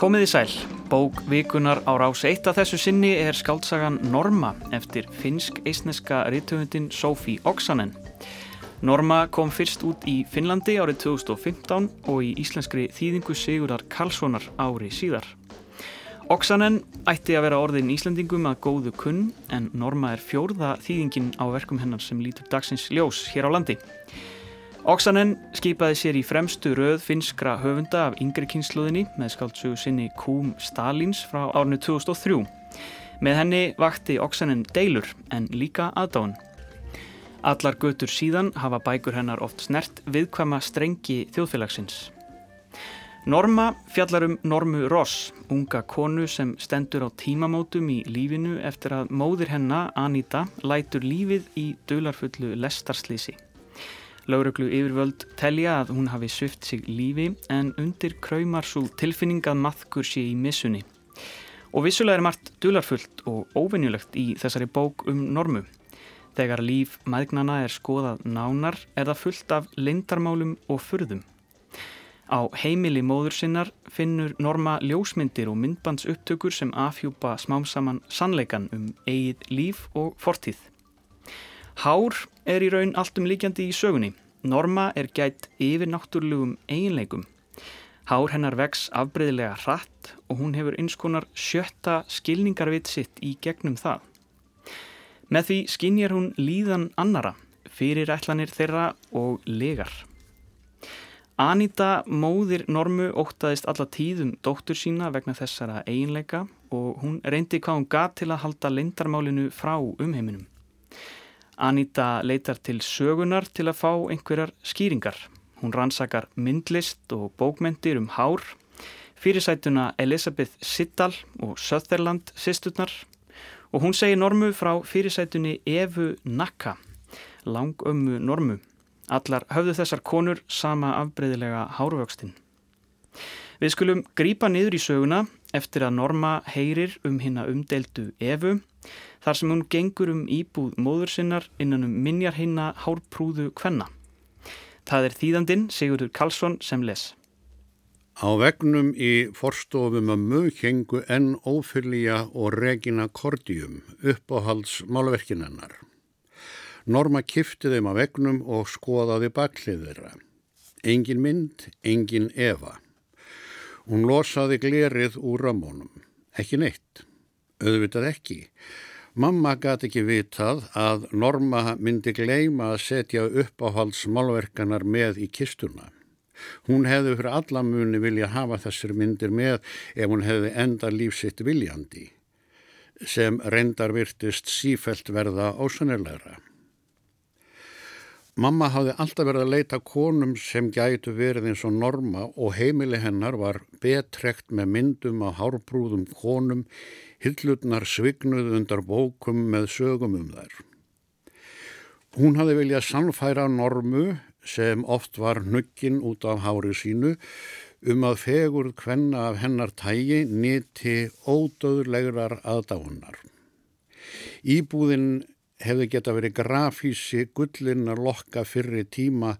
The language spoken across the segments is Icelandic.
Komiði sæl, bók vikunar á rás eitt af þessu sinni er skaldsagan Norma eftir finsk-eisneska rittöfundin Sophie Oksanen. Norma kom fyrst út í Finnlandi árið 2015 og í íslenskri þýðingu Sigurðar Karlssonar ári síðar. Oksanen ætti að vera orðin íslendingum að góðu kunn en Norma er fjórða þýðingin á verkum hennar sem lítur dagsins ljós hér á landi. Oksanen skipaði sér í fremstu röð finskra höfunda af yngri kynsluðinni með skáldsögu sinni Kúm Stalins frá árinu 2003. Með henni vakti Oksanen deilur en líka aðdáðan. Allar götur síðan hafa bækur hennar oft snert viðkvæma strengi þjóðfélagsins. Norma fjallar um Normu Ross, unga konu sem stendur á tímamótum í lífinu eftir að móðir hennar, Anita, lætur lífið í dölarfullu lestarslýsi. Lauruglu yfirvöld telja að hún hafi svift sig lífi en undir kræmar svo tilfinning að maðkur sé í missunni. Og vissulega er margt dularfullt og óvinnjulegt í þessari bók um normu. Þegar líf maðgnana er skoðað nánar er það fullt af lindarmálum og furðum. Á heimili móður sinnar finnur norma ljósmyndir og myndbandsupptökur sem afhjúpa smámsaman sannleikan um eigið líf og fortíð. Hár er í raun alltum líkjandi í sögunni. Norma er gætt yfir náttúrulegum eiginleikum. Hár hennar vex afbreyðilega hratt og hún hefur einskonar sjötta skilningarvit sitt í gegnum það. Með því skinjar hún líðan annara, fyrir ætlanir þeirra og legar. Anita móðir Normu óttaðist alla tíðum dóttur sína vegna þessara eiginleika og hún reyndi hvað hún gat til að halda lindarmálinu frá umheiminum. Anita leitar til sögunar til að fá einhverjar skýringar. Hún rannsakar myndlist og bókmentir um hár, fyrirsætuna Elisabeth Siddal og Sutherland sýsturnar og hún segir normu frá fyrirsætunni Evu Nakka, langömmu normu. Allar höfðu þessar konur sama afbreyðilega hárvöxtin. Við skulum grípa niður í söguna eftir að Norma heyrir um hinna umdeldu Evu þar sem hún gengur um íbúð móður sinnar innan um minjar hinna hárprúðu kvenna. Það er þýðandinn Sigurður Karlsson sem les. Á vegnum í forstofum að mög hengu enn ófylgja og regina kordium uppáhalds málverkinennar. Norma kifti þeim að vegnum og skoðaði baklið þeirra. Engin mynd, engin Eva. Hún losaði glerið úr ramónum. Ekki neitt. Öðvitað ekki. Mamma gæti ekki vitað að Norma myndi gleima að setja upp áhalds málverkanar með í kistuna. Hún hefði fyrir alla muni vilja hafa þessir myndir með ef hún hefði enda lífsitt viljandi, sem reyndar virtist sífelt verða ósannilegra. Mamma hafði alltaf verið að leita konum sem gætu verið eins og norma og heimili hennar var betrekt með myndum á hárbrúðum konum Hillutnar svignuð undar bókum með sögum um þær. Hún hafði viljað sannfæra normu sem oft var nuggin út af hári sínu um að fegurð hvenna af hennar tægi nýtti ódöðlegrar aðdáðunar. Íbúðin hefði geta verið grafísi gullin að lokka fyrri tíma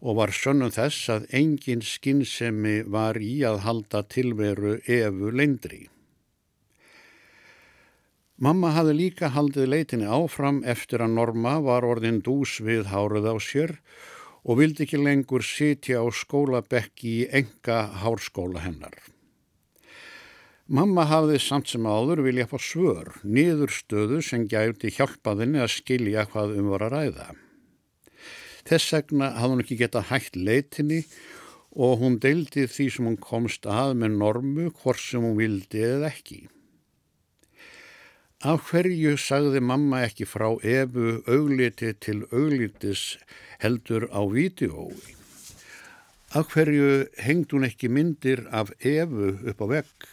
og var sönnum þess að engin skinnsemi var í að halda tilveru efu leindri. Mamma hafði líka haldið leitinni áfram eftir að Norma var orðin dús við hárið á sér og vildi ekki lengur sitja á skólabekki í enga hárskóla hennar. Mamma hafði samt sem áður vilja fá svör, niður stöðu sem gæti hjálpaðinni að skilja hvað um var að ræða. Þess vegna hafði hún ekki geta hægt leitinni og hún deildi því sem hún komst að með normu hvort sem hún vildi eða ekki. Af hverju sagði mamma ekki frá efu augliti til auglitis heldur á vídeói? Af hverju hengd hún ekki myndir af efu upp á vegg?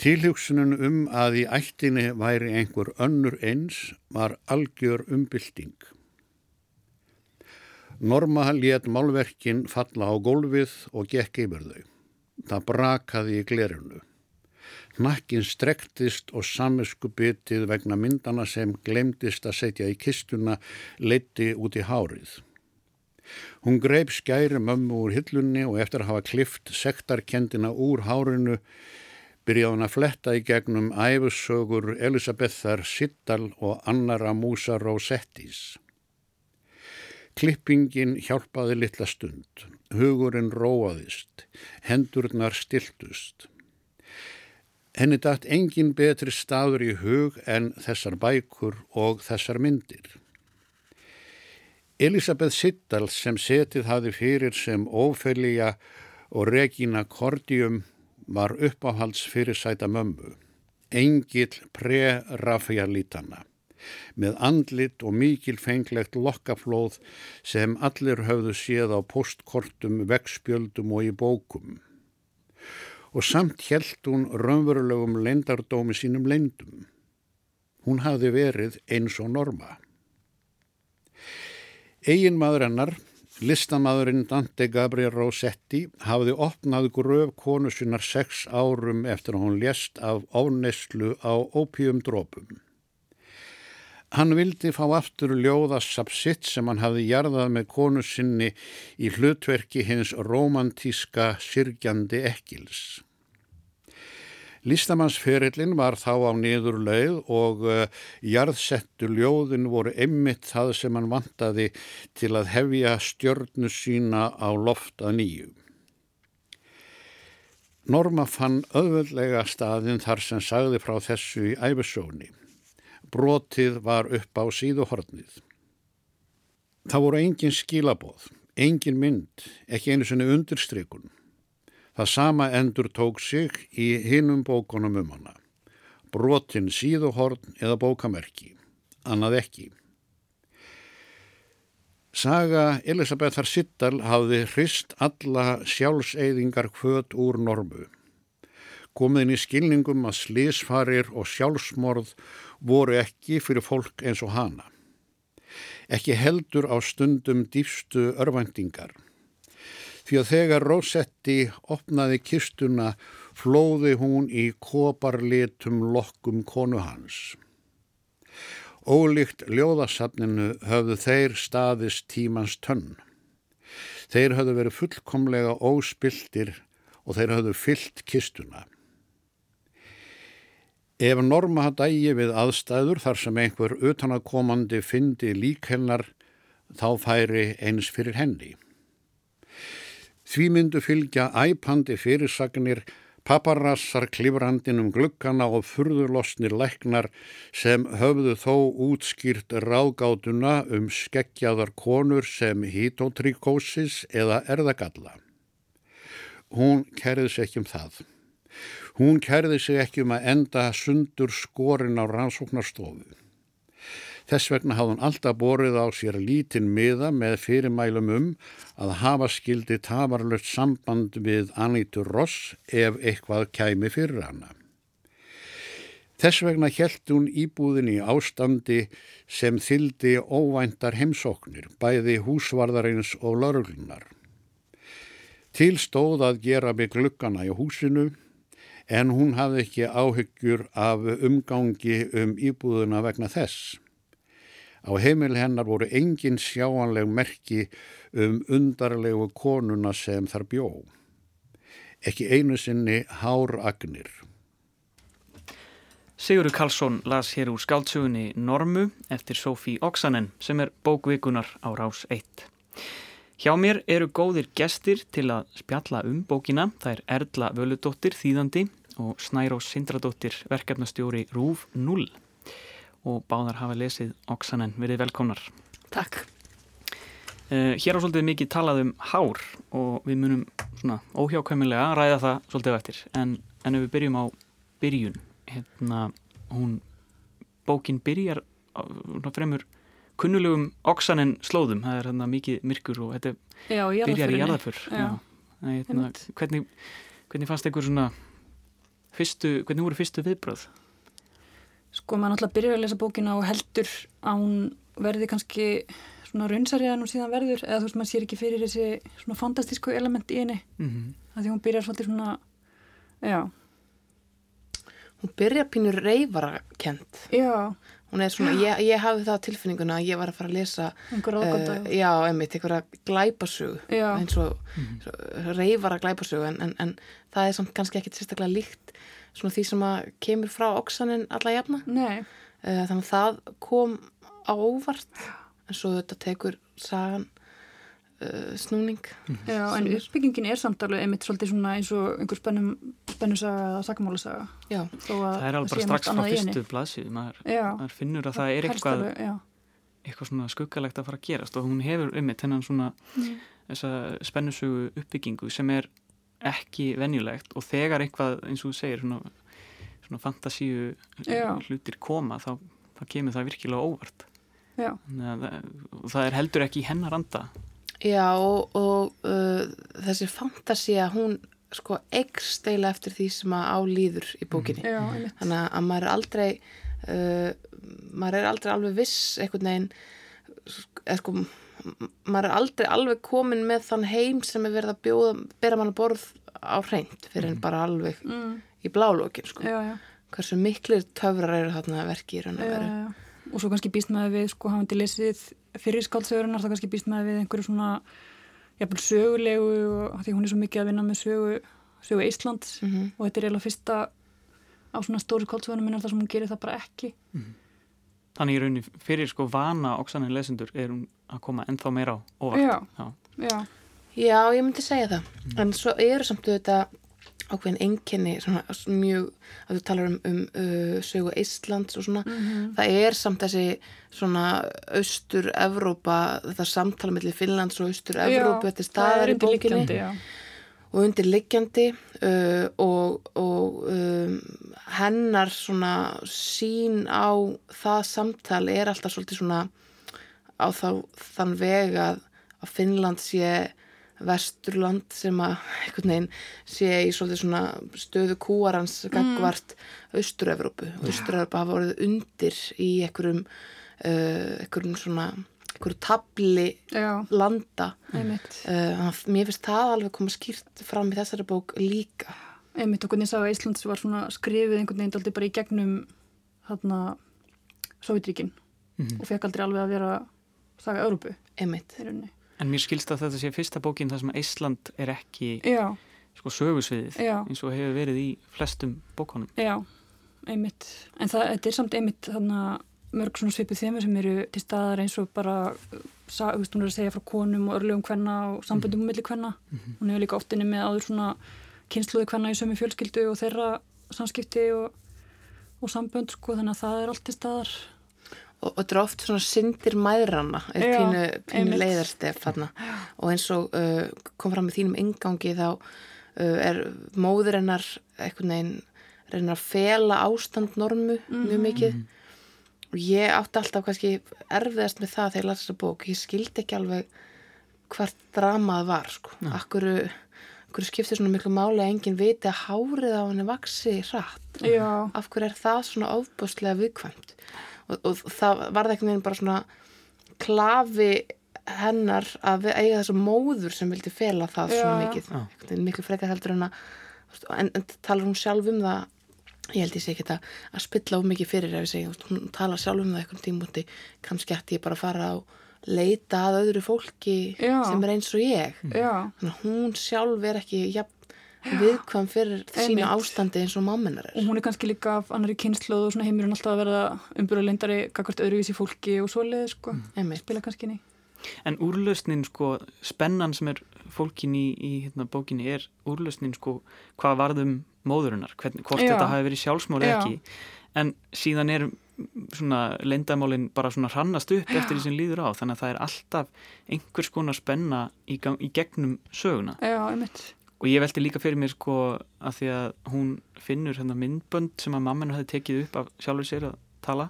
Tilhjóksunum um að í ættinni væri einhver önnur eins var algjör umbylting. Norma létt málverkin falla á gólfið og gekk yfir þau. Það brakaði í glerinu. Nakkin strektist og samiskubitið vegna myndana sem glemdist að setja í kistuna leiti út í hárið. Hún greip skæri mömmu úr hillunni og eftir að hafa klift sektarkendina úr hárinu byrjaði hann að fletta í gegnum æfussögur Elisabethar Siddal og annara Musa Rosettis. Klippingin hjálpaði litla stund, hugurinn róaðist, hendurnar stiltust. Henni dætt engin betri staður í hug en þessar bækur og þessar myndir. Elisabeth Siddal sem setið hafi fyrir sem ófelija og Regina Cordium var uppáhalds fyrir sæta mömmu, engil pre-Rafaelítana, með andlit og mikil fenglegt lokkaflóð sem allir höfðu séð á postkortum, vegspjöldum og í bókum. Og samt held hún raunverulegum leindardómi sínum leindum. Hún hafði verið eins og norma. Egin maður hennar, listamadurinn Dante Gabriel Rossetti, hafði opnað gröf konu sinnar sex árum eftir að hún lést af óneslu á ópíumdrópum. Hann vildi fá aftur ljóðasapsitt sem hann hafði jarðað með konu sinni í hlutverki hins romantíska sirgjandi ekkils. Listamannsferillin var þá á niður leið og uh, jarðsettu ljóðin voru emmitt það sem hann vantaði til að hefja stjörnu sína á loft að nýju. Norma fann öðvöldlega staðin þar sem sagði frá þessu í æfisóni. Brotið var upp á síðuhornið. Það voru engin skilabóð, engin mynd, ekki einu sinni undirstrykun. Það sama endur tók sig í hinum bókunum um hana. Brotin síðuhorn eða bókamerki, annað ekki. Saga Elisabethar Siddal hafði hrist alla sjálfseyðingar hvöt úr normu. Komiðin í skilningum að slísfarir og sjálfsmorð voru ekki fyrir fólk eins og hana. Ekki heldur á stundum dýfstu örvendingar. Því að þegar Rosetti opnaði kistuna flóði hún í koparlitum lokkum konu hans. Ólíkt ljóðasafninu höfðu þeir staðist tímans tönn. Þeir höfðu verið fullkomlega óspiltir og þeir höfðu fyllt kistuna. Ef Norma dægi við aðstæður þar sem einhver utanakomandi fyndi lík hennar, þá færi eins fyrir henni. Því myndu fylgja æpandi fyrirsagnir Paparassar klifrandin um glukkana og furðurlosnir læknar sem höfðu þó útskýrt ráðgátuna um skeggjaðar konur sem hitotrikósis eða erðagalla. Hún kerði sig ekki um það. Hún kerði sig ekki um að enda sundur skorin á rannsóknarstofu. Þess vegna hafði hún alltaf borið á sér lítinn miða með fyrirmælum um að hafa skildi tafarlöst samband við Anítur Ross ef eitthvað kæmi fyrir hana. Þess vegna helt hún íbúðin í ástandi sem þyldi óvæntar heimsóknir, bæði húsvarðarins og lörglunar. Til stóð að gera mig glukkana í húsinu en hún hafði ekki áhyggjur af umgangi um íbúðuna vegna þess. Á heimil hennar voru engin sjáanleg merki um undarlegu konuna sem þar bjó. Ekki einu sinni hár agnir. Sigurður Karlsson las hér úr skáltsugunni Normu eftir Sofí Oksanen sem er bókvikunar á rás 1. Hjá mér eru góðir gestir til að spjalla um bókina. Það er Erla Völudóttir, þýðandi og Snærós Sindradóttir, verkefnastjóri RÚF 0 og báðar hafa lesið Oksanen. Verið velkomnar. Takk. Uh, hér á svolítið mikið talað um hár og við munum svona óhjákvæmilega ræða það svolítið eftir. En, en ef við byrjum á byrjun, hérna, hún, bókin byrjar á fremur kunnulegum Oksanen slóðum. Það er hérna mikið myrkur og þetta Já, byrjar í jarðafur. Hérna, hvernig, hvernig fannst einhver svona fyrstu, hvernig voru fyrstu viðbröð? Sko maður náttúrulega byrjar að lesa bókina og heldur að hún verði kannski svona raunsari að hún síðan verður eða þú veist maður sér ekki fyrir þessi svona fantastísku element í henni Mm -hmm. að því hún byrjar svolítið svona já, hún byrja pínur reyfara kent Já, hún er svona, ég, ég hafði það á tilfinninguna að ég var að fara að lesa uh, já, einmitt, einhverja glæpasögu Já. eins og mm. reyfara glæpasögu en, en, en það er samt kannski ekkit sérstaklega líkt svona því sem að kemur frá oksanin alla jafna. Nei, uh, þannig að það kom á óvart en svo þetta tekur sagan uh, snúning. Já, en uppbyggingin er samt alveg einmitt svolítið svona eins og einhver spennum, spennusaga eða sakamálasaga. já, Þó að Það er alveg bara strax frá fyrstu blaðsíðu, maður, maður finnur að það er eitthvað, alveg, eitthvað svona skuggalegt að fara að gerast og hún hefur um þennan svona Mm. þessa spennusögu uppbyggingu sem er ekki venjulegt og þegar eitthvað eins og þú segir svona, svona fantasíu Já. hlutir koma þá, þá kemur það virkilega óvart. Já, Þannig að það, og það er heldur ekki í hennar anda. Já og, og uh, þessi fantasía hún sko ekst eila eftir því sem að álýður í bókinni. Já, þannig að maður er aldrei uh, maður er aldrei alveg viss einhvern veginn eða sko maður er aldrei alveg komin með þann heim sem er verið að bjóða bera mann að borð á hreint fyrir en bara alveg Mm, í blálókin sko. já, já. hversu miklir töfrar eru þarna verki í raun og Já, veru já. og svo kannski býst maður við sko hafandi lesið fyrir skáldsögurinnar þá kannski býst maður við einhverju svona jafnvel sögulegu og af því hún er svo mikið að vinna með sögu, sögu Íslands Mhm. og þetta er eiginlega fyrsta á svona stóru skáldsögunum minnar þar sem hún gerir það bara ekki Þannig í rauninni fyrir sko vana oksanin lesendur er hún að koma ennþá meira á óvart Já. Já. Já, Já, ég myndi segja það en svo eru samt auðvitað ákveðin einkenni svona mjög að þú talar um, um uh, sögu Íslands og svona Mhm. það er samt þessi svona austur-Evrópa þetta samtala mellir Finnlands og austur-Evrópu þetta er staðar í bókinni undirliggjandi, já. Og undirliggjandi uh, og, og um, hennar svona sín á það samtal er alltaf svolítið svona á þá, þann veg að, að Finnland sé vesturland sem að einhvern veginn sé í svolítið svona stöðu kúarans gagvart austur-Evrópu. Og austur-Evrópa hafa orðið undir í einhverjum uh, einhverjum svona einhverju tabli Já, landa einmitt. Uh, þannig að mér finnst það alveg koma skýrt fram í þessari bók líka. Einmitt og hvernig saga Íslands var svona skrifið einhvern veginn aldrei bara í gegnum þarna Sovjetríkin og fekk aldrei alveg að vera saga Európu Einmitt. í rauninni. En mér skilst að þetta sé fyrsta bókin þar sem Ísland er ekki Já, sko sögusviðið Já. eins og hefur verið í flestum bókunum. já, einmitt. En það þetta er samt einmitt þarna mörg svona svipuð þemur sem eru til staðar eins og bara, sa, þú veist, hún er að segja frá konum og örlögum hvenna og samböndum mm. milli hvenna. Hún hefur líka oftinni með áður svona kynsluði hvenna í sömu fjölskyldu og þeirra samskipti og, og sambönd, sko, þannig að það er allt til staðar. Og, og þetta er oft svona syndir mæðrana, er Já, pínu, pínu leiðarstef þarna. Og eins og uh, kom fram með þínum ingangi þá uh, er móður hennar einhvern veginn reynir að fela ástand normu mjög mikið. Og ég átti alltaf kannski erfiðast með það þegar ég las þessa bók. Ég skildi ekki alveg hvert dramað var, sko. Akkur, akkur skipti svona miklu máli að enginn viti að hárið á henni vaksi hratt. Já, af hverju er það svona ofbúslega viðkvæmt og, og það varði einhvern veginn bara svona klafi hennar að við eiga þessu móður sem vildi fela það svona Já. mikið veginn miklu frekar heldur en að en, en talar hún sjálf um það ég held ég sé ekki að, að spilla of mikið fyrir ef ég veist, hún talar sjálf um það einhvern tímúti, kannski ætti ég bara að fara að leita að öðru fólki Já. sem er eins og ég. Já, þannig að hún sjálf er ekki jafn, viðkvæm fyrir sínu ástandi eins og mamminar er. Og hún er kannski líka af annari kynslu og svona heimurinn alltaf að verða umbyrðalindari kakvart öðruvísi fólki og svoleiði sko, Einmitt. spila kannski í. En úrlausnin sko, spennan sem er fólkin í, í hérna, bókinni er úrlausnin sko hvað varðum móðurinnar, hvern, hvort Já. þetta hafi verið sjálfsmóli Já. ekki. En síðan er svona leyndamálin bara svona hrannast upp eftir því sem líður á þannig að það er alltaf einhvers konar spenna í, gang, í gegnum söguna. Já, einmitt. Og ég velti líka fyrir mér sko að því að hún finnur hérna myndbönd sem að mamman hefði tekið upp af sjálfur sér að tala.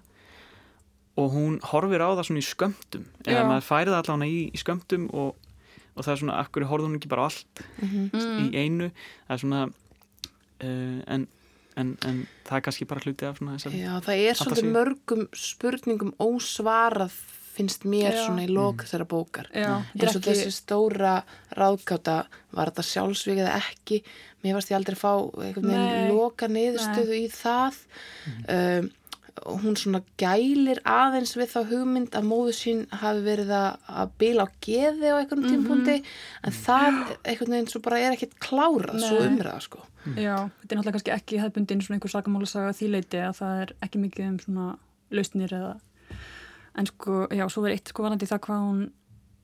Og hún horfir á það svona í skömmtum. Eða Já. maður færið allavega í, í skömmtum og, og það er svona, akkur horfði hún ekki bara allt í einu? Það er svona uh, en, en, en það er kannski bara hluti af svona þessari Já, það er svolítið mörgum spurningum ósvarað finnst mér Já. svona í lok þeirra bókar. Er eins og þessi stóra ráðkáta var þetta sjálfsvík eða ekki? Mér varst ég aldrei fá einhvern Nei. veginn loka niðurstöðu í það. Um, hún svona gælir aðeins við þá hugmynd að móðu sín hafi verið að, bila á geði á einhvern Mhm. tímpundi en það einhvern veginn svo bara er ekkit klárað svo umræða sko. Já, þetta er náttúrulega kannski ekki hefðbundin svona einhver sakamálasaga því leiti að það er ekki mikið um svona lausnir eða en sko, já, svo er eitt sko varandi það hvað hún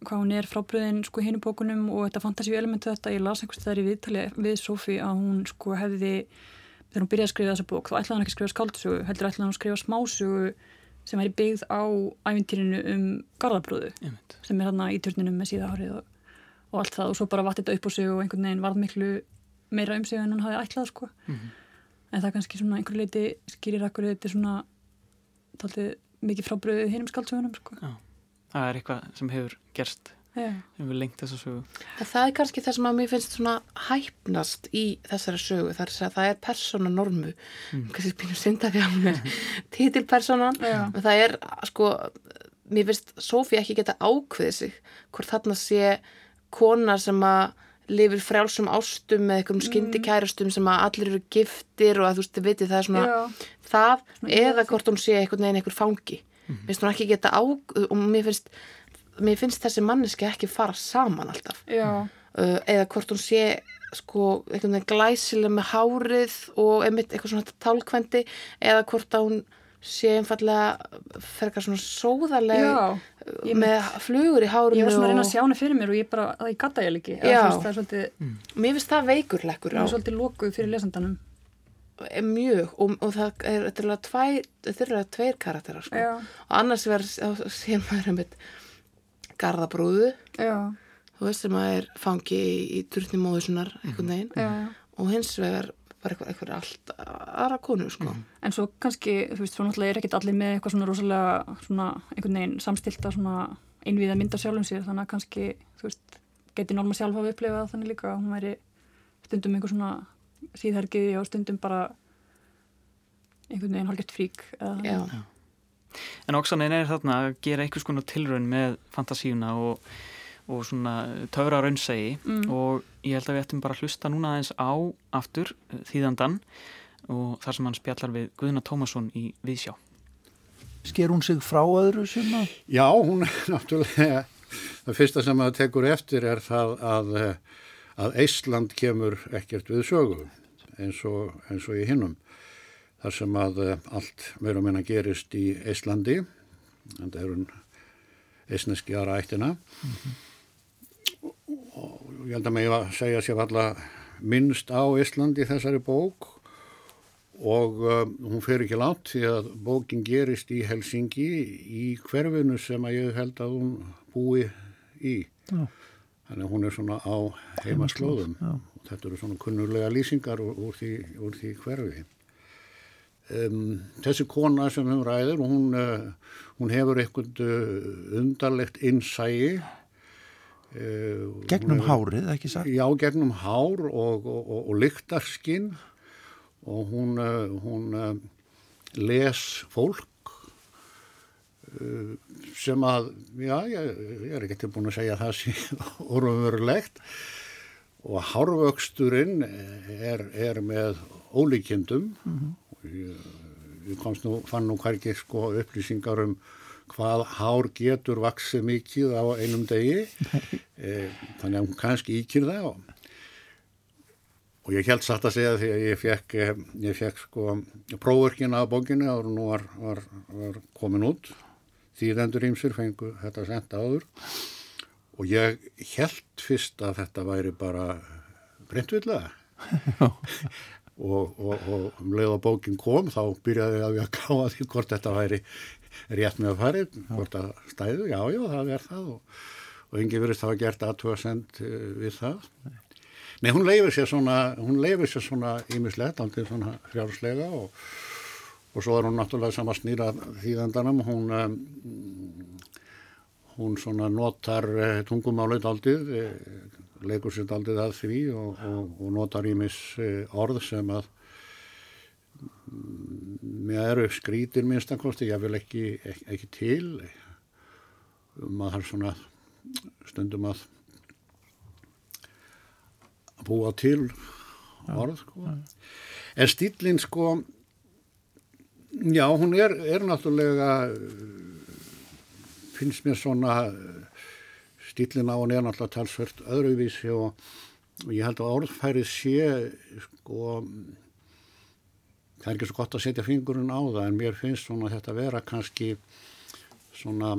hvað hún er frábriðin sko hinu bókunum og þetta fantasíu elementu þetta, ég las einhvers þegar í viðtali við Sofi að hún sko hefði þegar hún byrjaði að skrifa þessa bók þá ætlaði hann ekki að skrifa skáldsögu, heldur ætlaði hann að skrifa smásögu sem er byggð á ævintýrinu um garðabrúðu Einmitt. sem er hérna í turninum með síðahárið og, og allt það og svo bara vatt þetta upp á sig og einhvern veginn varð miklu meira um sig en hún hafði ætlað sko Mhm. en það kannski svona einhverju leiti skýrir akkur þetta svona taldið mikið frábriðið hinum skáldsögunum sko. það er eitthvað sem hefur gerst Sem við lengt þessa sögu. En það er kannski það sem að mér finnst svona hæpnast í þessari sögu þar að það er persóna normu. Mm. kannski spínum synda því að hún er titilpersonan en það er sko mér finnst Sofía ekki geta ákveðið sig hvort þarna sé kona sem að lifir frjálsum ástum með einhverjum skyndikærustum sem að allir eru giftir og að þú veist, þið vitið það er svona Já. það Svona eða hvort hún sé einhvern veginn einhver fangi. Mér finnst hún ekki geta á og mér finnst, mér finnst þessi manneski ekki fara saman alltaf. Já, uh, eða hvort hún sé sko einhvern veginn glæsileg með hárið og einmitt eitthvað svona tálkvendi eða hvort að hún sé einfallega ferkar svona sóðaleg já. Ég- með flugur í hárinu Ég var svona að reyna að sjá hana fyrir mér og ég bara, það ég gata ég ekki. Það svolítið, mér finnst það veikurleikur hún á er svolítið lokuð fyrir lesandanum. Mjög og, og það er þetta er alveg tveir karakterar sko. Og annars verður sé maður einmitt garðabrúðu já, þú veist sem að er fangi í, í turni móðusinnar einhvern veginn já og hins vegar bara eitthvað, eitthvað allt aðra konu sko. En svo kannski, þú veist, svo náttúrulega er ekkert allir með eitthvað svona rosalega, svona einhvern veginn samstilta svona einviða mynd af sjálfum sér, þannig að kannski, þú veist, geti Norma sjálf hafa upplifað þannig líka að hún væri stundum einhver svona síðhergiði og stundum bara einhvern veginn hálfgett frík. Eða, Já. En Oksanin er þarna að gera einhvers konar tilraun með fantasíuna og, og svona töfra raunsægi Mm. og ég held að við ættum bara að hlusta núna aðeins á aftur eh, þýðandan og þar sem hann spjallar við Guðna Tómasson í Viðsjá. Sker hún sig frá öðru sem að Já, hún er náttúrulega, það fyrsta sem að tekur eftir er það að, eh, að Eistland kemur ekkert við sögu eins og, eins og í hinnum. Þar sem að eh, allt meira og minna gerist í Eistlandi, en það er hún eisneski aðra ættina. Og ég held að mig að segja sér alla minnst á Eistlandi í þessari bók og uh, hún fer ekki langt því að bókin gerist í Helsingi í hverfinu sem að ég held að hún búi í. Já. Þannig að hún er svona á heimaslóðum. Og þetta eru svona kunnulega lýsingar úr, úr, því, úr því hverfi. Um, þessi kona sem hún ræður, hún, uh, hún hefur eitthvað uh, undarlegt innsægi. Uh, gegnum hún hefur- hárið, ekki sagt? Já, gegnum hár og, og, og, og lyktarskinn og hún, uh, hún les fólk uh, sem að, já, ég, ég er ekki tilbúin að segja það sé orðumverulegt og hárvöxturinn er, er með ólíkjendum og ég, ég komst nú, fann nú hvergi sko upplýsingar um hvað hár getur vaksið mikið á einum degi. E, þannig að hún kannski íkir það og, og ég held satt að segja því að ég fekk, eh, ég fekk sko prófurkina af bókinu og nú var, var, var komin út. Þýðendur ímsir fengu þetta senda áður. Og ég held fyrst að þetta væri bara brentvillega og, og, og um leið að bókin kom þá byrjaði ég að við að káa því hvort þetta væri rétt með að farið, hvort að stæðu, já, já, það er það og, og engi verið það að gert aðtöðasend við það. Nei, hún leifir sér svona, hún leifir sér svona ímislegt, aldrei svona frjálslega og, og svo er hún náttúrulega sama snýra þýðandanum, hún, um, hún svona notar uh, tungumálið aldrei, leikur sér aldrei að því og, og, og notar ímis uh, orð sem að mér eru skrítir minnstakosti, ég vil ekki, ekki, ekki til. Maður svona stundum að búa til orð sko. en stílinn sko já hún er, er náttúrulega finnst mér svona stílinn á hún er náttúrulega talsvert öðruvísi og, og ég held að orðfærið sé sko það er ekki svo gott að setja fingurinn á það en mér finnst svona þetta vera kannski svona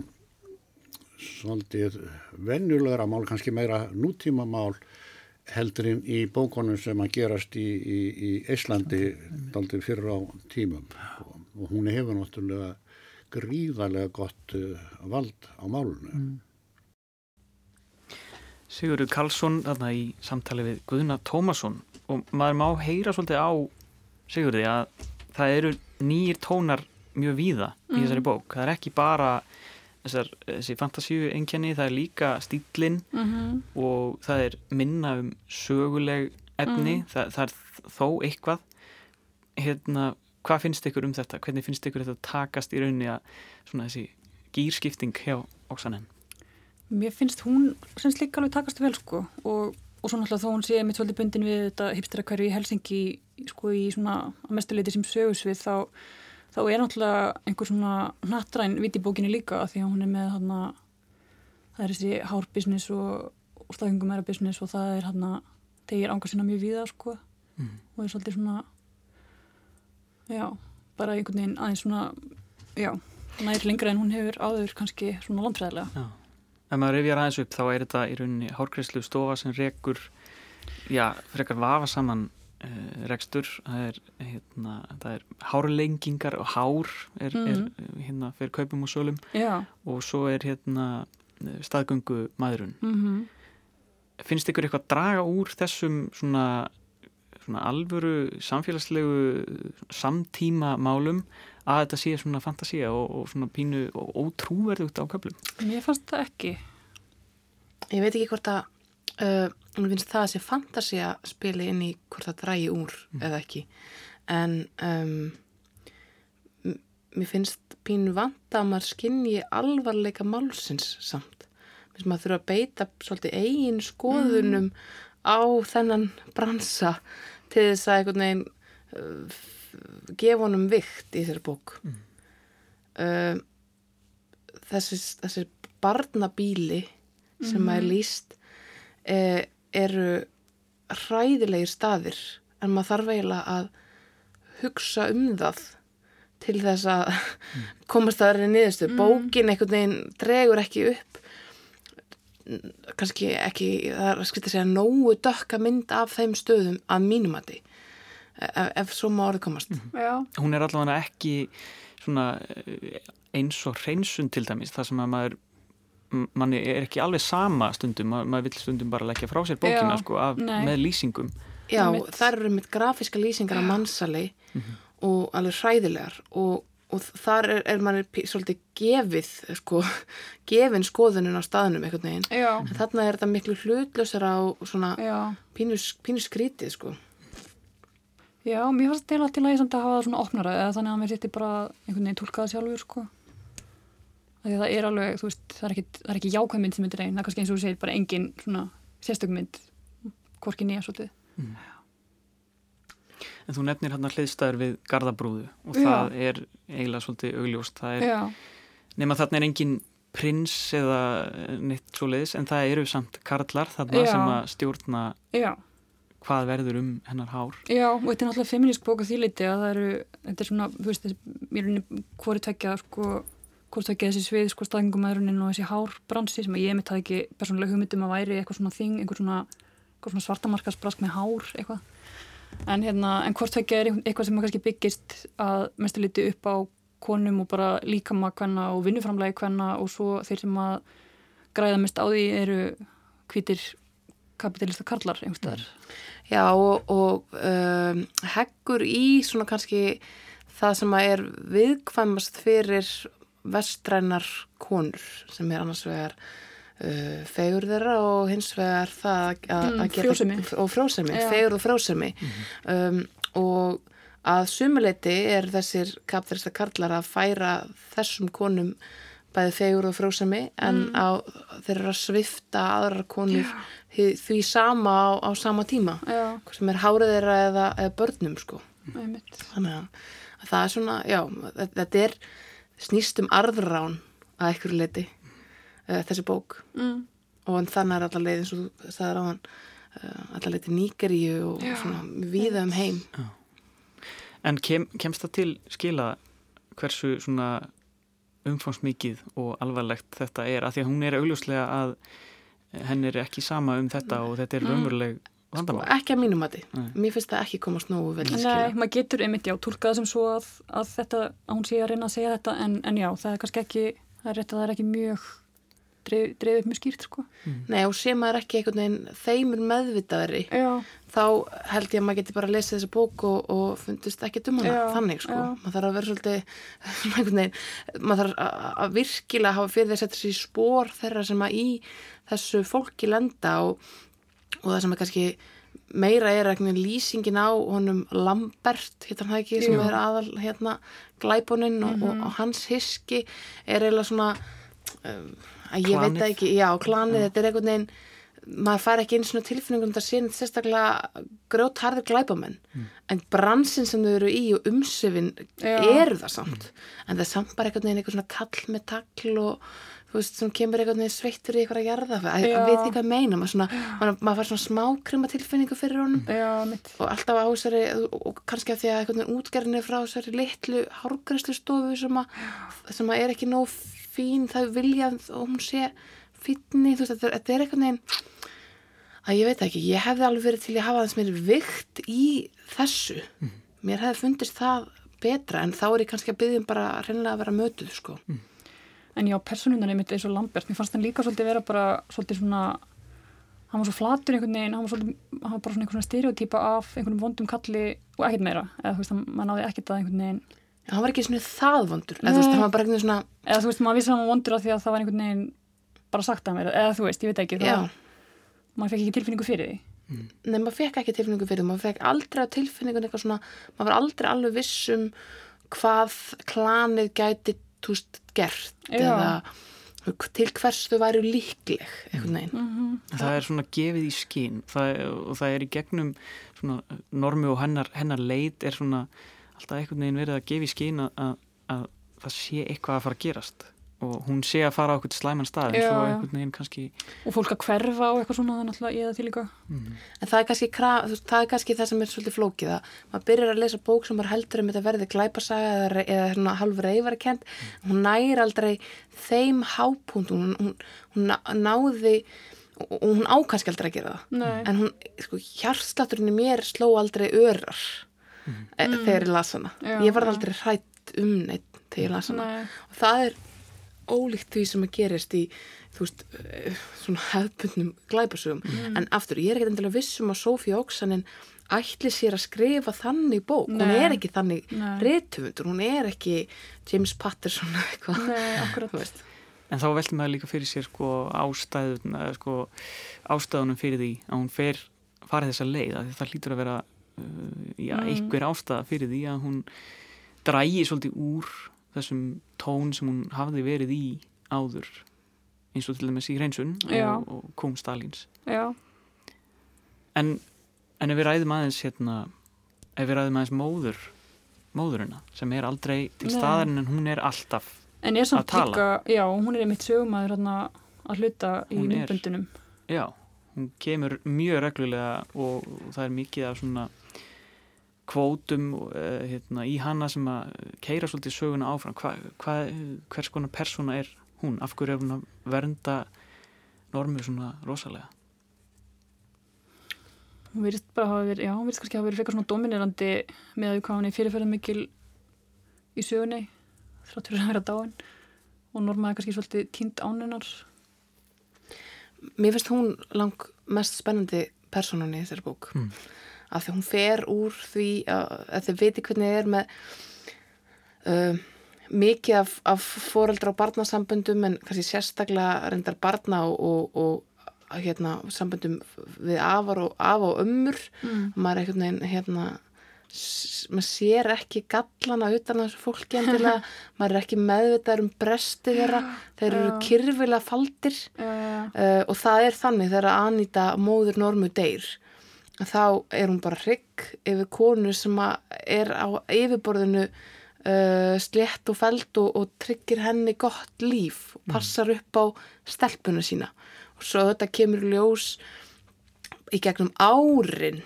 svolítið venjulegra mál, kannski meira nútíma mál heldurinn í bókonum sem að gerast í, í, í Íslandi daldir fyrir á tímum og, og hún hefur náttúrulega gríðarlega gott uh, vald á málunum. Mm. Sigurður Karlsson þarna í samtali við Guðna Tómasson og maður má heyra svolítið á Sigurði að það eru nýjir tónar mjög víða mm. í þessari bók. Það er ekki bara þessar, þessi fantasíu engjani, það er líka stílinn mm -hmm. og það er minna um söguleg efni, mm. það, það er þó eitthvað hérna, hvað finnst ykkur um þetta? Hvernig finnst ykkur þetta takast í rauninni að svona þessi gýrskipting hjá Oksanen? Mér finnst hún sem slik alveg takast vel sko. Og, og svo náttúrulega þó hún sé mitt svolítið bundin við þetta hipstera hverju í Helsingi sko í svona að mestuleiti sem sögusvið þá þá er náttúrulega einhver svona nattræn viti bókinni líka því að hún er með hana, það er þessi hárbusiness og, og staðingumæra business og það er hann að tegir ánga sinna mjög víða sko. Mm. og er svolítið svona já, bara einhvern veginn aðeins svona já, nær lengra en hún hefur áður kannski svona landfræðilega. Já, ef maður rifjar aðeins upp þá er þetta í rauninni hárkreislu stofa sem rekur já, frekar vafa saman Uh, rekstur það er, hérna, það er hárlengingar og hár er, mm. er mhm. hérna fyrir kaupum og sölum Já. og svo er hérna staðgöngu maðurun mm -hmm. finnst ykkur eitthvað að draga úr þessum svona, svona alvöru samfélagslegu samtíma málum að þetta sé svona fantasia og, og svona pínu og ótrúverðugt á köplum Mér fannst það ekki. Ég veit ekki hvort að uh, mér finnst það að sé fantasia spili inn í hvort það drægi úr mm. eða ekki. En um, mér finnst pínu vanta að maður skinni alvarleika málsins samt. Mér finnst maður þurfa að beita svolítið eigin skoðunum mm. á þennan bransa til þess að einhvern veginn uh, gefa honum vikt í þessari bók mm. uh, þessi, þessi barnabíli sem mm. er líst eh, eru hræðilegir staðir en maður þarf eiginlega að hugsa um það til þess að mm. komast að verið niðurstu. Mm. Bókin einhvern veginn dregur ekki upp kannski ekki, það er að skilta að segja nógu dökka mynd af þeim stöðum að mínumati ef, ef svo má orðið komast. Mm. Hún er allavega ekki svona eh, eins og hreinsun til dæmis, það sem að maður manni er ekki alveg sama stundum, Ma, maður vil stundum bara leggja frá sér bókina sko, af, með lýsingum Já, það eru með grafíska lýsingar af mannsali mm -hmm. og alveg hræðilegar og, og þar er, er manni svolítið gefið sko, gefin skoðunum á staðnum einhvern veginn, Já. en þarna er þetta miklu hlutlösar á svona pínus skrítið sko Já, mér fannst til að til að ég samt að hafa það svona opnara eða þannig að mér sýtti bara einhvern veginn tólkaða sjálfur sko Því það er alveg, þú veist, það er ekki, það er ekki jákvæð mynd sem myndir einn, það er kannski eins og þú segir bara engin svona sérstökum hvorki nýja svolítið. Mm. En þú nefnir hérna hliðstæður við Gardabrúðu og Já. það er eiginlega svolítið augljóst, það er, nema þarna er engin prins eða neitt svo leiðis, en það eru samt karlar þarna Já. sem að stjórna Já. hvað verður um hennar hár. Já, og þetta er náttúrulega feminísk bók að því leiti að það eru, þetta er svona, þú veist, mér er hvori tvekja, sko, hvort það ekki þessi svið sko staðingumæðurinn og þessi hárbransi sem ég mitt hafði ekki persónulega hugmyndum að væri eitthvað svona þing, einhver svona, svona svartamarkasbrask með hár eitthvað en, hérna, en hvort það er eitthvað sem kannski byggist að mestu liti upp á konum og bara líkama hvenna og vinnuframlegi hvenna og svo þeir sem að græða mest á því eru hvítir kapitalista karlar einhverstaðar. Já og, og um, heggur í svona kannski það sem að er viðkvæmast fyrir vestrænar konur sem er annars vegar uh, fegur þeirra og hins vegar það að mm, geta og frjósemi, fegur og frjósemi. Mm -hmm. um, og að sumuleiti er þessir kapþrista karlar að færa þessum konum bæði fegur og frósami en á, þeir eru að svifta aðrar konur því, því sama á, á sama tíma hvort sem er hárið þeirra eða, eða börnum sko. Þannig að, að það er svona já, þetta, er snýst um arðrán að einhverju leiti uh, þessi bók. Mm. og þannig er allar leið eins og þú sagðir á hann uh, allar leið til Nígeríu og Já, svona viða um heim. En kem, kemst það til skila hversu svona umfangsmikið og alvarlegt þetta er? Af því að hún er augljóslega að henn er ekki sama um þetta og þetta er raunveruleg og vandamál. ekki að mínum mati. Nei. mér finnst það ekki komast nógu vel í Nei, maður getur einmitt, já, tólkað sem svo að, að þetta, að hún sé að reyna að segja þetta en, en já, það er kannski ekki, það er rétt að það er ekki mjög dreif, dreif upp mjög skýrt, sko. Nei, og sé maður ekki einhvern veginn þeimur meðvitaðri Já, þá held ég að maður geti bara að lesa þessa bók og, og fundist ekki um hana Já, þannig sko, já. maður þarf að vera svolítið svona einhvern veginn, maður þarf að, virkilega hafa fyrir þess að setja sér í spór þeirra sem að í þessu fólki lenda og, og það sem er kannski meira er eitthvað lýsingin á honum Lambert, hérna það ekki sem Jú. er aðal hérna glæbuninn og, Mhm. og, og hans hiski er eiginlega svona um, að ég veit Klanið. það ekki, já, klanið, þetta er einhvern veginn maður fær ekki eins og tilfinningum þetta sé sérstaklega grjótharðir glæbamenn en bransin sem þau eru í og umsöfin Já. eru það samt. En það er samt bara einhvern veginn eitthvað svona kall með takl og þú veist, sem kemur einhvern veginn sveittur í eitthvað að jarða. Að, Já. að veit ekki hvað meina. Maður, svona, maður, maður fær svona smákrima tilfinningu fyrir honum. Já, mitt. og alltaf á þessari og kannski af því að einhvern veginn útgerðinni frá þessari litlu hárgræslu stofu sem að, sem að er ekki nóg fín það vilja og hún sé fínni, þú veist, þetta, er- þetta er einhvern veginn að ég veit ekki, ég hefði alveg verið til að hafa þess mér vikt í þessu. Mér hefði fundist það betra en þá er ég kannski að byggja um bara reynilega að vera mötuð sko. En já, personunan einmitt eins og Lambert, mér fannst hann líka svolítið vera bara svolítið svona, hann var svo flatur einhvern veginn, hann var svolítið, hann var bara svona einhvern svona stereotýpa af einhvern vondum kalli og ekkert meira, eða þú veist, hann, náði ekkert að einhvern veginn, hann var ekki svona það vondur. Eða þú veist, hann var bara einhvern veginn svona eða þú veist, maður vissi að hann var vondur af því að það var einhvern veginn bara sagt að mér, eða þú veist, ég veit ekki, það, maður fekk ekki tilfinningu fyrir því. Nei, maður fekk ekki tilfinningu fyrir því, maður fekk aldrei á tilfinningun eitthvað svona, maður var aldrei alveg viss um hvað klanið gæti, þú veist, gert Já. eða til hvers þau væru líkleg, einhvern veginn. Mm Það er svona gefið í skinn það, og það er í gegnum svona normi og hennar, hennar leit er svona alltaf einhvern veginn verið að gefa í skinn að, að, að það sé eitthvað að fara að gerast og hún sé að fara á eitthvað slæman stað en Já, svo einhvern veginn kannski Og fólk að hverfa og eitthvað svona, er náttúrulega ég það til líka. En það er kannski, það, er kannski það sem er svolítið flókið að maður byrjar að lesa bók sem maður heldur um þetta verði glæpasaga eða, eða svona halv reyfari kent, hún næri aldrei þeim hápunkt, hún, hún, hún ná- náði og og hún á kannski aldrei að gera það. Nei. en hún, sko, hjartslátturinn í mér sló aldrei örar mm. þegar ég las hana Já, ég var já. aldrei hrætt um neitt þegar ég las hana Nei. og það er ólíkt því sem að gerist í þú veist, eh, svona hefðbundnum glæpasögum, en aftur, ég er ekkert endilega viss um að Sofía Oksanin ætli sér að skrifa þannig bók hún Nei. er ekki þannig Nei. rithöfundur hún er ekki James Patterson eða eitthvað. Þú veist. en þá veltum maður líka fyrir sér sko ástæðun sko, ástæðunum fyrir því að hún fer farið þessa leið að það hlýtur að vera já, Mm. einhver ástæða fyrir því að hún drægi svolítið úr þessum tón sem hún hafði verið í áður eins og til dæmis í hreinsun og, og kom Stalins. Já, en, en ef við ræðum aðeins hérna, ef við ræðum aðeins móður móðurina sem er aldrei til staðarinn en hún er alltaf en er samt líka, já, hún er einmitt sögumæður hérna að hluta í myndböndunum. Já, hún kemur mjög reglulega og það er mikið af svona kvótum uh, hérna, í hana sem að keira svolítið söguna áfram. Hva, hva, hvers konar persóna er hún? Af hverju er hún að vernda normu svona rosalega? Hún virðist bara hafa verið, já, hún virðist kannski hafa verið frekar svona dominerandi með að hún er fyrirferðar mikil í sögunni, þráttur að vera dáin og normaði kannski svolítið tínd ánunar. Mér finnst hún lang mest spennandi persónan í þessari bók Mm. Af því hún fer úr því að, þið viti hvernig þið er með uh, mikið af, af foreldra og barnasamböndum en kannski sérstaklega reyndar barna og, og, og hérna, samböndum við afar og, af og ömmur. Mm. maður er einhvern veginn hérna, maður sér ekki gallana utan þessu fólki endilega, maður er ekki meðvitað um bresti þeirra, þeir eru Já. kyrfilega faldir. Uh, uh, og það er þannig þegar Anita móður normu deyr þá er hún bara hrygg yfir konu sem er á yfirborðinu uh, slétt og feld og, og tryggir henni gott líf og passar upp á stelpuna sína. Og svo þetta kemur ljós í gegnum árin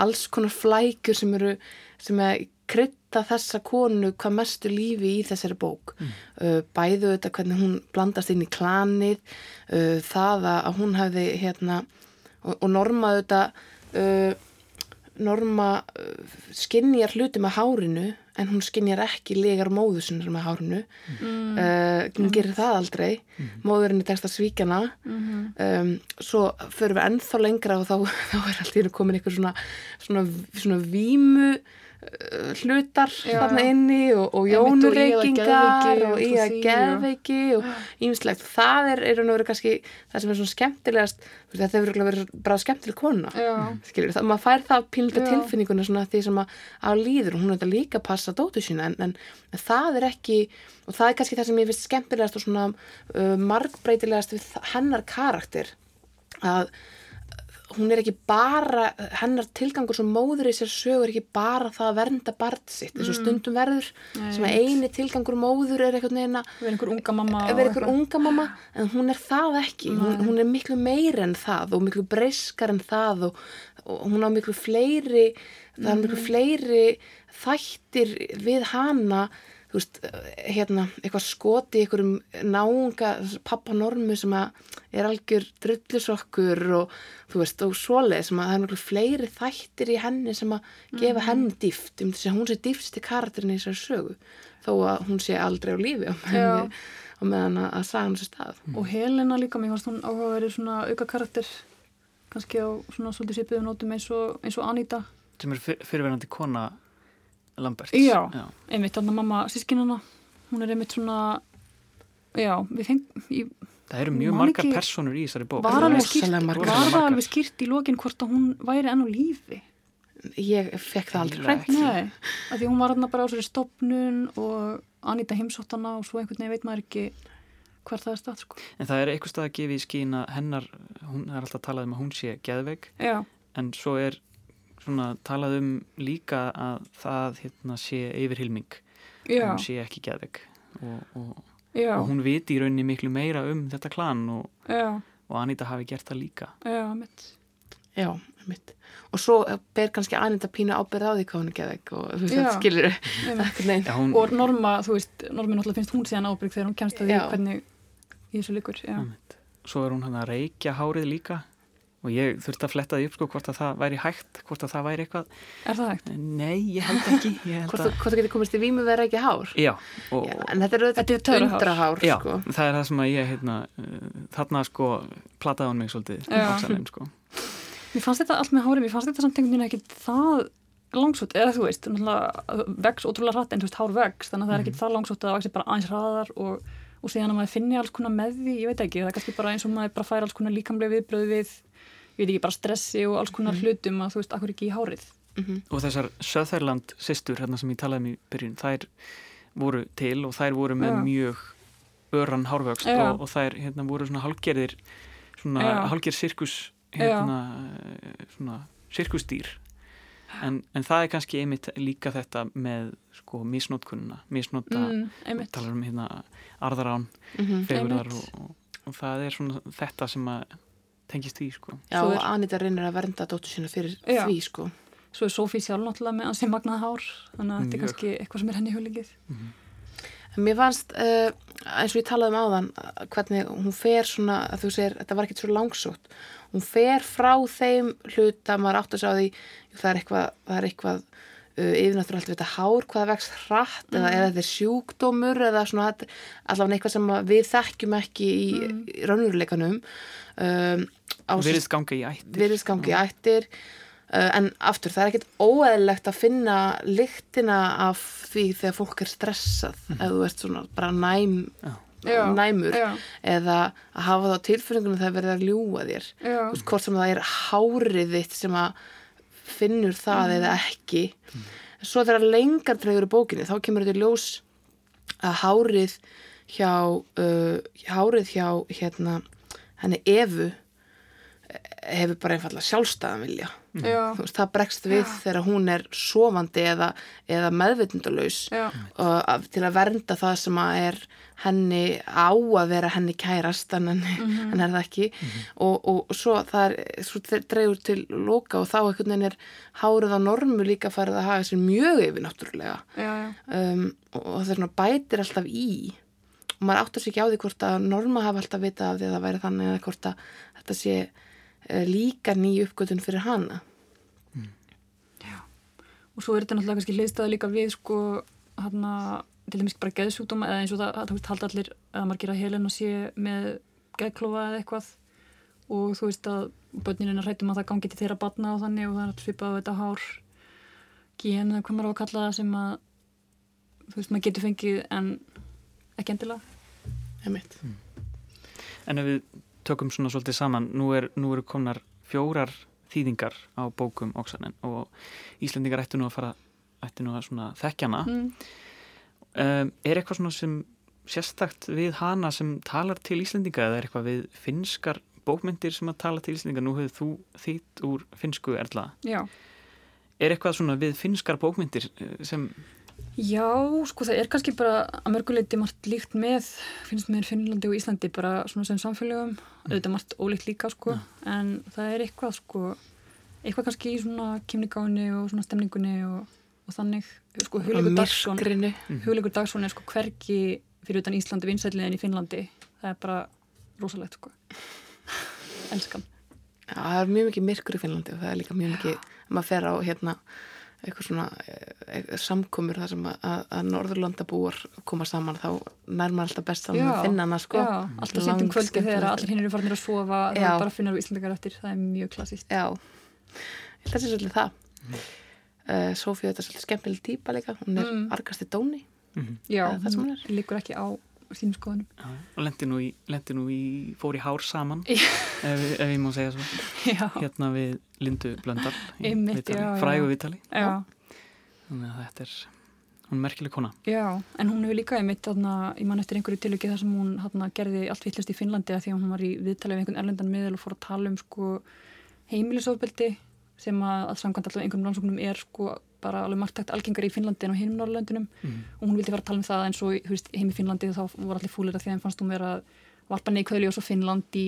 alls konar flækjur sem eru sem er krydda þessa konu hvað mestu lífi í þessari bók. Uh, bæðu þetta hvernig hún blandast inn í klanið uh, það að hún hefði hérna og, og norma þetta uh, norma uh, skinjar hluti með hárinu en hún skinjar ekki legar móðu sinnar með hárinu. Mm, uh, hún gerir það aldrei. Móðurinn er tekst að svíkja hana mm, um, svo förum við ennþá lengra og þá, þá er allt í hennu komin eitthvað svona, svona, svona vímu uh, hlutar Já. þarna inni og, og Einmitt, og í og og í að geðveiki og ímslegt það er, er nú verið kannski það sem er svona skemmtilegast þetta hefur verið bara skemmtileg kona já, skilur það, maður fær það pínleika Já. tilfinninguna svona því sem að á líður og hún er þetta líka að passa dóttu sína en, en, en það er ekki og það er kannski það sem ég finnst skemmtilegast og svona uh, margbreytilegast við hennar karakter að hún er ekki bara, hennar tilgangur sem móður í sér sögur er ekki bara það að vernda barn sitt, eins og stundum verður Nei, sem að eini tilgangur móður er eitthvað neina erum einhver unga mamma að vera einhver unga mamma en hún er það ekki, hún, hún er miklu meir en það og miklu breyskar en það og, og hún á miklu fleiri það er miklu fleiri þættir við hana þú veist, hérna, eitthvað skoti í einhverjum náunga pappa normu sem að er algjör drullusokkur og þú veist, og svoleið sem að það er miklu fleiri þættir í henni sem að gefa henni dýft, myndi segja að hún sé dýfsti karakterin í þessari sögu þó að hún sé aldrei á lífi á Já. meðan, á meðan að, að saga hans stað. Og Helena líka, mér fannst hún áhugaverið svona auka karakter kannski á svona svolítið svipiðum nótum eins og, eins og Anita. Sem er fyr- fyrirverandi kona Lamberts. Já. einmitt, þannig mamma sískinana hún er einmitt svona já, við fengum það eru mjög man margar ekki- personur í þessari bók. Var alveg skýrt, var alveg skýrt í lokin hvort að hún væri enn á lífi? Ég fekk það aldrei ekki. Nei, af því hún var hann bara á sér stopnun og Anita heimsóttana og svo einhvern veginn veit maður ekki hver það er stað sko. en það er eitthvað stað að gefa í skín að hennar hún er alltaf talað um að hún sé geðveik. Já, en svo er svona talað um líka að það hérna, sé yfirhilming já, hún sé ekki geðveik. Og, og, og hún viti í rauninni miklu meira um þetta klan og, og Anita hafi gert það líka. Já, mitt. já, mitt og svo ber kannski Anita pínu ábyrð á því hvað hún er geðveik og þetta skilur einmitt. Já, hún, Og Norma, þú veist, Norma náttúrulega finnst hún síðan ábyrg þegar hún kemst að því hvernig í þessu líkur, já. Einmitt. svo er hún hann að reykja hárið líka og ég þurfti að fletta því upp sko hvort að það væri hægt, hvort að það væri eitthvað Er það hægt? nei, ég held ekki ég held hvort að, hvort þú getur komist í vímu vera ekki hár já, og, já, en þetta er Þetta er töfrahár. undrahár já, sko. það er það sem að ég hérna, uh, þarna sko plataði hún mig svolítið. Oxalheim, sko. Mér fannst þetta allt með hárið, mér fannst þetta samt einhvern veginn ekki það langsótt, eða þú veist, vex ótrúlega hratt en þú veist, hár vex, þannig að það er ekki það langsótt að það vexi bara aðeins hraðar og, og síðan að maður finni alls konar með því, ég veit ekki, það er kannski bara eins og maður bara fær alls konar líkamlega viðbröð við, ég veit ekki, bara stressi og alls konar hlutum að þú veist, akkur ekki í hárið. Mhm. og þessar Söðherland systur hérna sem ég talaði um í byrjun þær voru til og þær voru með Já. mjög öran hárvöxt Já. og, og þær hérna voru svona hálgerðir svona Já. hálgerð sirkus hérna svona sirkustýr en, en það er kannski einmitt líka þetta með sko misnótkunna misnóta, Mm, talar um hérna arðarán, Mhm. fegurðar Einmitt. og, og, og það er svona þetta sem að tengist því sko já, Svo og er- Anita reynir að vernda dóttur sína fyrir Já. því sko. Svo er Sofí sjálf náttúrulega með ansi magnað hár, þannig að þetta er kannski eitthvað sem er henni hulingið. En Mér fannst, uh, eins og ég talaði um áðan, hvernig hún fer svona, að þú segir, þetta var ekkert svo langsótt, hún fer frá þeim hluta, maður átt að sjá því, jú, það er eitthvað, það er eitthvað uh, yfirnáttúrulega við þetta hár, hvað það vext hratt, eða, eða þetta er sjúkdómur, eða svona, allavega eitthvað sem við þekkjum ekki í, í raunveruleikanum. Um, ganga í ættir virðist gangi í ættir uh, en aftur það er ekkert óeðlegt að finna lyktina af því þegar fólk er stressað eða þú ert svona bara næm Já. næmur Já. eða að hafa það á tilfinningunum þegar verið að ljúga þér Já. Hvort sem það er hárið þitt sem að finnur það eða ekki. Svo þegar lengar dregur í bókinni þá kemur þetta ljós að hárið hjá uh, hárið hjá hérna henni eh, hefur bara einfallega sjálfstæðan vilja. Já, Þú veist, það bregst við þegar hún er sofandi eða, eða meðvitundalaus já, og til að vernda það sem að er henni á að vera henni kærast en henni, Mhm. en er það ekki. Og, og svo það er svo dregur til loka og þá einhvern veginn er hárið á normu líka farið að hafa sér mjög yfir náttúrulega já, já. um, og það er svona bætir alltaf í. Og maður áttur sér ekki á því hvort að norma hafa alltaf vitað af því að það væri þannig eða hvort að þetta sé líka ný uppgötun fyrir hana. Og svo er þetta náttúrulega kannski hliðstæða líka við sko hérna til dæmis bara geðsjúkdóma eða eins og það, það veist, halda allir að margir að Helena sé með geðklofa eða eitthvað. Og þú veist að börninu hrættum að það gangi til þeirra batna og þannig og það er svipað á þetta hár gen eða hvað maður á að kalla það sem að þú veist maður getur fengið en ekki endilega. Einmitt. En ef við tökum svona svolítið saman, nú, er, nú eru komnar fjórar þýðingar á bókum Oksanen og Íslendingar ættu nú að fara, ættu nú að svona þekkjana. mm. Um, er eitthvað svona sem sérstakt við hana sem talar til Íslendinga eða er eitthvað við finskar bókmyndir sem að tala til Íslendinga? Nú hefur þú þýtt úr finsku erla. Já, Er eitthvað svona við finskar bókmyndir eh, sem, Já, sko það er kannski bara að mörguleiti margt líkt með, finnst mér Finnlandi og Íslandi bara svona sem samfélögum, auðvitað margt ólíkt líka sko, en það er eitthvað sko, eitthvað kannski í svona kymnigáni og svona stemningunni og, og þannig, sko Hugleikur Dagsson, Hugleikur Dagsson er sko hvergi fyrir utan Íslandi vinsætlið en í Finnlandi, það er bara rosalegt sko, elskan. Já, það er mjög mikið myrkur í Finnlandi og það er líka mjög mikið, maður fer á hérna eitthvað svona e, samkomur þar sem að, að, Norðurlandabúar koma saman þá nær maður alltaf best saman að finna hana sko. Já, alltaf sendum kvöldi þegar allir hinn eru farinir að sofa, Já. það er bara að finna við Íslandingar eftir, það er mjög klassíst. Já, það sé svolítið það. Uh, Sofía þetta er svolítið skemmtileg típa líka, hún er Mm. argasti dóni. Já, Það er það sem hún er. liggur ekki á sínum skoðunum. já, og lendi nú, nú í, fór í hár saman, ef, ef ég má segja svo, Já, hérna við Lindu Blöndal frægu viðtali. já, Þannig að þetta er, hún er merkileg kona. já, en hún hefur líka einmitt, þarna, ég man eftir einhverju tilöki þar sem hún þarna, gerði allt vittlust í Finnlandi að því að hún var í viðtalið við einhvern erlendan miðal og fór að tala um sko, heimilisofbeldi sem að, að samkvæmt alltaf einhverjum rannsóknum er sko, bara alveg margtækt algengar í Finnlandi en á hinum Norrlöndunum Mm. og hún vildi fara að tala um það en svo þú veist, heim í Finnlandi þá voru allir fúlir að því að þeim fannst hún vera að varpa neikvæðli og svo Finnland í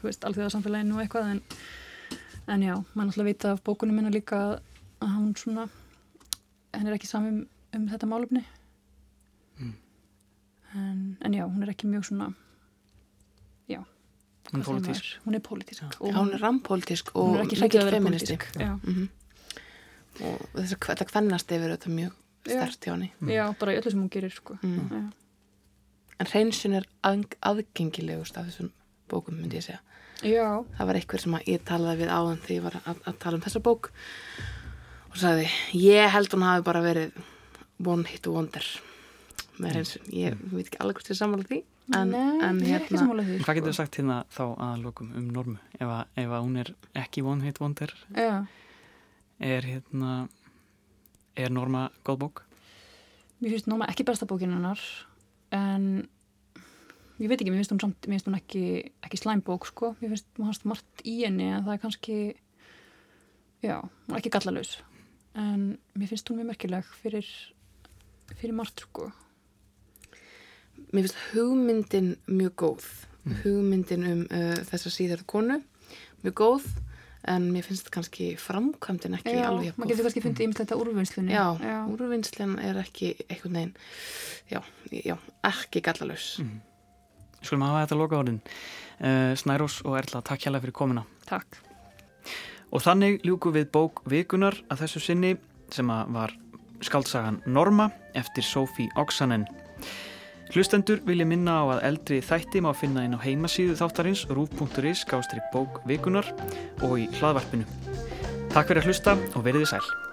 þú veist, alþjóða samfélaginu og eitthvað en, en já, mann alltaf veit af bókunum minna líka að hún svona henn er ekki samum um þetta málefni Mm. en, en já, hún er ekki mjög svona já, Hún er pólitísk. maður? hún er pólitísk og Já, hún er rampolítisk og hún er ekki mikill að vera feministi. pólitísk já. Mm Og þess að þetta kvennast yfir þetta mjög stert hjá henni. já, bara í öllu sem hún gerir sko. Mm. já. En hreinsun er að, aðgengilegust af þessum bókum, myndi ég segja. já, Það var einhver sem að ég talaði við áðan þegar ég var að, að tala um þessa bók og sagði, ég held hún hafi bara verið one hit wonder með hreinsun. Ég veit ekki alveg hvort ég sammála því, en, Nei, en hérna, hvað getur sko. þú sagt hérna þá að lokum um normu? Ef að, ef að hún er ekki one hit wonder, já er hérna, er norma góð bók? Mér finnst Nóma ekki besta bókin hennar en ég veit ekki, mér finnst hún samt mér finnst hún ekki, ekki slæmbók sko mér finnst hún hast margt í henni en það er kannski já, hún er ekki gallalaus en mér finnst hún mjög merkileg fyrir fyrir margt sko mér finnst hugmyndin mjög góð. Mm. Hugmyndin um uh, þessa síðar konu mjög góð, en mér finnst kannski framkvæmdin ekki já, alveg maður getur kannski fundið ymslega þetta úrvinnslunni Já, já. úrvinnslan er ekki einhvern veginn, já, já, ekki gallalaus. Mm. Skulum hafa þetta loka orðin. Uh, Snærós og Erla, takk hjálpa fyrir komuna. takk Og þannig ljúku við bók vikunar að þessu sinni sem að var skaldsagan Norma eftir Sophie Oksanen. Hlustendur vilja minna á að eldri þætti má finna inn á heimasíðu þáttarins rúf.is gástrík bók vikunar og í hlaðvarpinu. Takk fyrir að hlusta og veriði sæl.